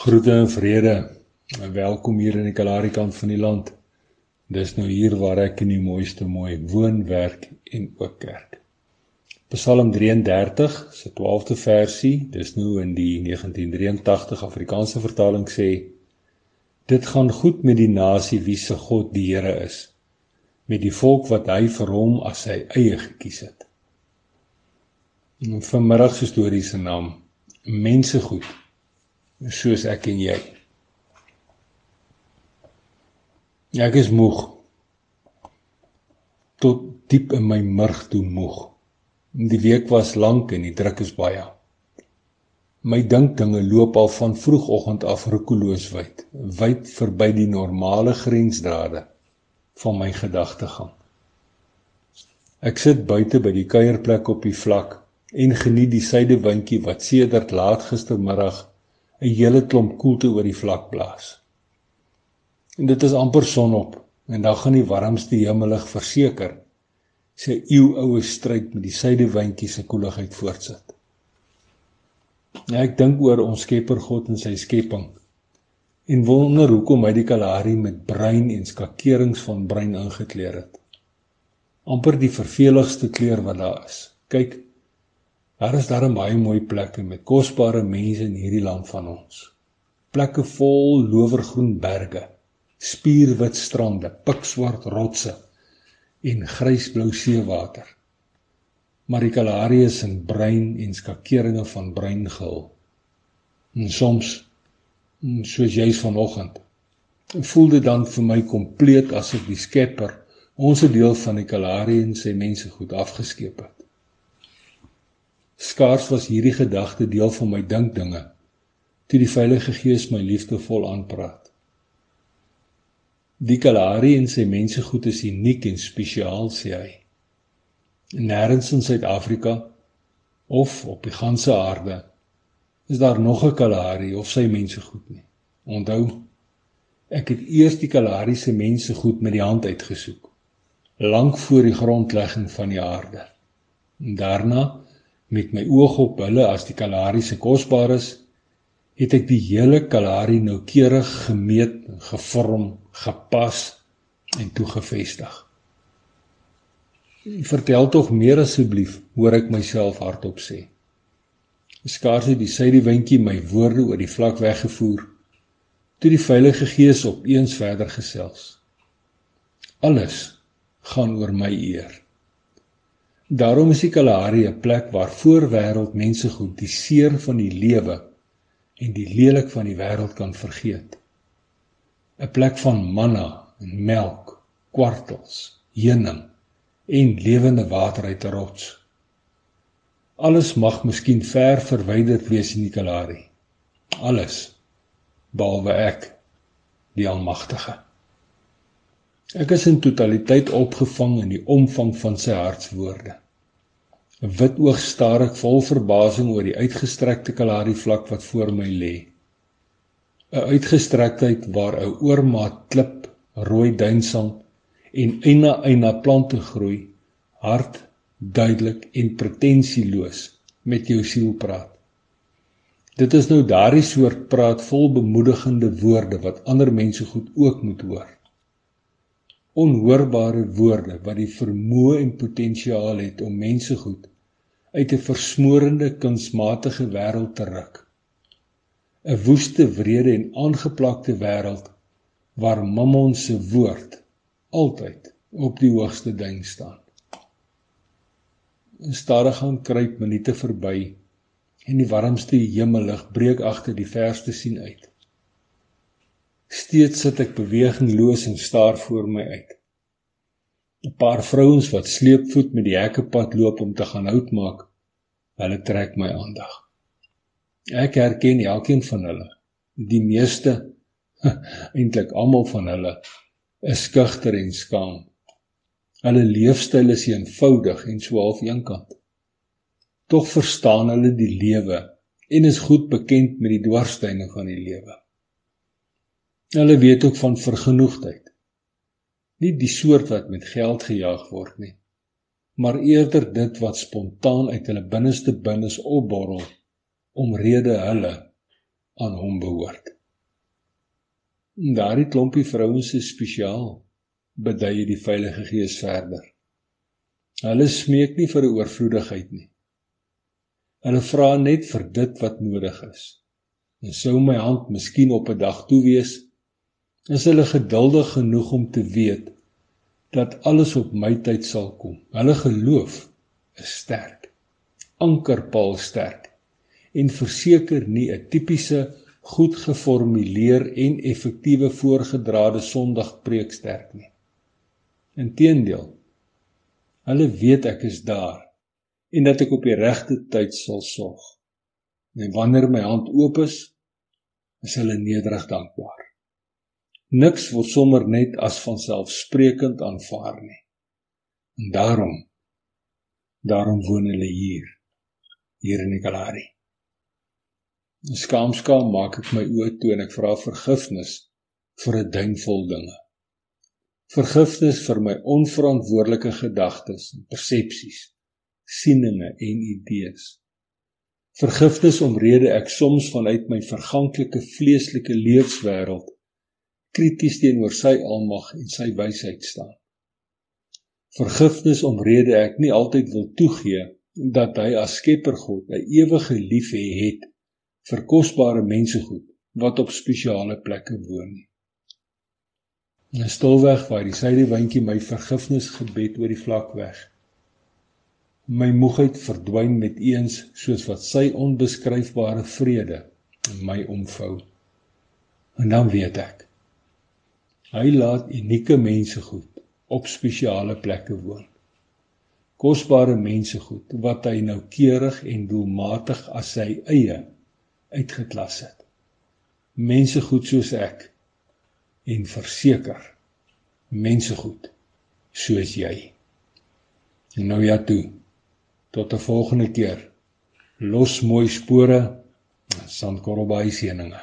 Groete en vrede. Welkom hier in die Kalahari kant van die land. Dis nou hier waar ek in die mooiste mooi woon, werk en ook kerk. Psalm 33 se 12de versie, dis nou in die 1983 Afrikaanse vertaling sê: Dit gaan goed met die nasie wie se God die Here is, met die volk wat hy vir hom as sy eie gekies het. En vanmiddag se storie se naam: Mense goed soos ek en jy. Ek is moeg. Tot diep in my murg toe moeg. Die week was lank en die druk is baie. My dinkdinge loop al van vroegoggend af roekeloos wyd, wyd verby die normale grensdrade van my gedagtegang. Ek sit buite by die kuierplek op die vlak en geniet die suidewindjie wat sedert laat gistermiddag 'n hele klomp koelte oor die vlak blaas. En dit is amper sonop en dan gaan die warmste hemelig verseker sy eeuoue stryd met die suidewindjie se koeligheid voortsit. Ja, ek dink oor ons Skepper God en sy skepping en wonder hoekom hy die Kalahari met bruin en skakerings van bruin ingekleer het. amper die verveligste kleur wat daar is. Kyk, Daar is daar 'n baie mooi plekke met kosbare mense in hierdie land van ons. Plekke vol lowergroen berge, spierwit strande, pikswart rotse en grysblou seewater. Maar die Kalahari is in bruin en skakeringe van bruin gehul. En soms soos jy's vanoggend voel dit dan vir my kompleet asof die Skepper ons 'n deel van die Kalahari en sy mense goed afgeskep het. Skaars was hierdie gedagte deel van my dinkdinge toe die Heilige Gees my liefdevol aanpraat. Die Kalahari en sy mense goed is uniek en spesiaal sê hy. Nêrens in Suid-Afrika of op die ganse aarde is daar nog 'n Kalahari of sy mense goed nie. Onthou, ek het eers die Kalahari se mense goed met die hand uitgesoek, lank voor die grondlegging van die aarde. En daarna met my oog op hulle as die Kalahari se kosbares, het ek die hele Kalahari noukeurig gemeet, gevorm, gepas en toegevestig. Vertel tog meer asseblief, hoor ek myself hardop sê. Skaars het die suidewindjie my woorde oor die vlak weggevoer toe die Heilige Gees opeens verder gesels. Alles gaan oor my eer. Daarom is die Kalahari 'n plek waar voorwêreld mense goed die seer van die lewe en die lelik van die wêreld kan vergeet. 'n Plek van manna en melk, kwartels, heuning en lewende water uit 'n rots. Alles mag miskien ver verwyderd wees in die Kalahari. Alles behalwe ek, die Almagtige. Ek is in totaliteit opgevang in die omvang van sy hartswoorde. 'n Wit oog staar ek vol verbasing oor die uitgestrekte Kalahari vlak wat voor my lê. 'n Uitgestrektheid waar 'n oormaat klip, rooi duinsand en eina eina plante groei, hard, duidelik en pretensieloos met jou siel praat. Dit is nou daardie soort praat vol bemoedigende woorde wat ander mense goed ook moet hoor onhoorbare woorde wat die vermoë en potensiaal het om mense goed uit 'n versmorende kunsmatige wêreld te ruk. 'n Woeste, wrede en aangeplakte wêreld waar Mammon se woord altyd op die hoogste duin staan. Stadig gaan kruip minute verby en die warmste hemellig breek agter die verste sien uit. Steeds sit ek bewegingloos en staar voor my uit. 'n Paar vrouens wat sleepvoet met die hekkepad loop om te gaan hout maak, hulle trek my aandag. Ek herken elkeen van hulle. Die meeste eintlik almal van hulle is skugter en skaam. Hulle leefstyl is eenvoudig en so half eenkant. Tog verstaan hulle die lewe en is goed bekend met die dwarsstyne van die lewe. Hulle weet ook van vergenoegdheid. Nie die soort wat met geld gejaag word nie, maar eerder dit wat spontaan uit hulle binneste binnes opborrel omrede hulle aan hom behoort. Daardie klompie vrouens is spesiaal, beduie die Heilige Gees verder. Hulle smeek nie vir 'n oorvloedigheid nie. Hulle vra net vir dit wat nodig is. En sou my hand miskien op 'n dag toe wees, is hulle geduldig genoeg om te weet dat alles op my tyd sal kom. Hulle geloof is sterk. Ankerpaal sterk en verseker nie 'n tipiese goed geformuleer en effektiewe voorgedrade Sondagpreek sterk nie. Inteendeel, hulle weet ek is daar en dat ek op die regte tyd sal sorg. En wanneer my hand oop is, is hulle nederig dankbaar. Niks word sommer net as vanselfsprekend aanvaar nie. En daarom daarom woon hulle hier hier in Ekalari. Skaamskaam maak ek my oë toe en ek vra vergifnis vir 'n duimvol dinge. Vergifnis vir my onverantwoordelike gedagtes en persepsies sieninge en idees. Vergifnis omrede ek soms vanuit my verganklike vleeslike lewenswêreld krities teenoor sy almag en sy wysheid staan. Vergifnis omrede ek nie altyd wil toegee dat hy as Skepper God 'n ewige liefhe het vir kosbare mensegoed wat op spesiale plekke woon. 'n Stilweg waar die syde windjie my vergifnis gebed oor die vlak weg my moegheid verdwyn met eens soos wat sy onbeskryfbare vrede my omvou. En dan weet ek hy laat unieke mense goed op spesiale plekke woon. Kosbare mense goed wat hy noukeurig en doelmatig as sy eie uitgeklas het. Mense goed soos ek en verseker mense goed soos jy. Nou ja toe Tot 'n volgende keer. Los mooi spore. Sandkorrelbaai seëninge.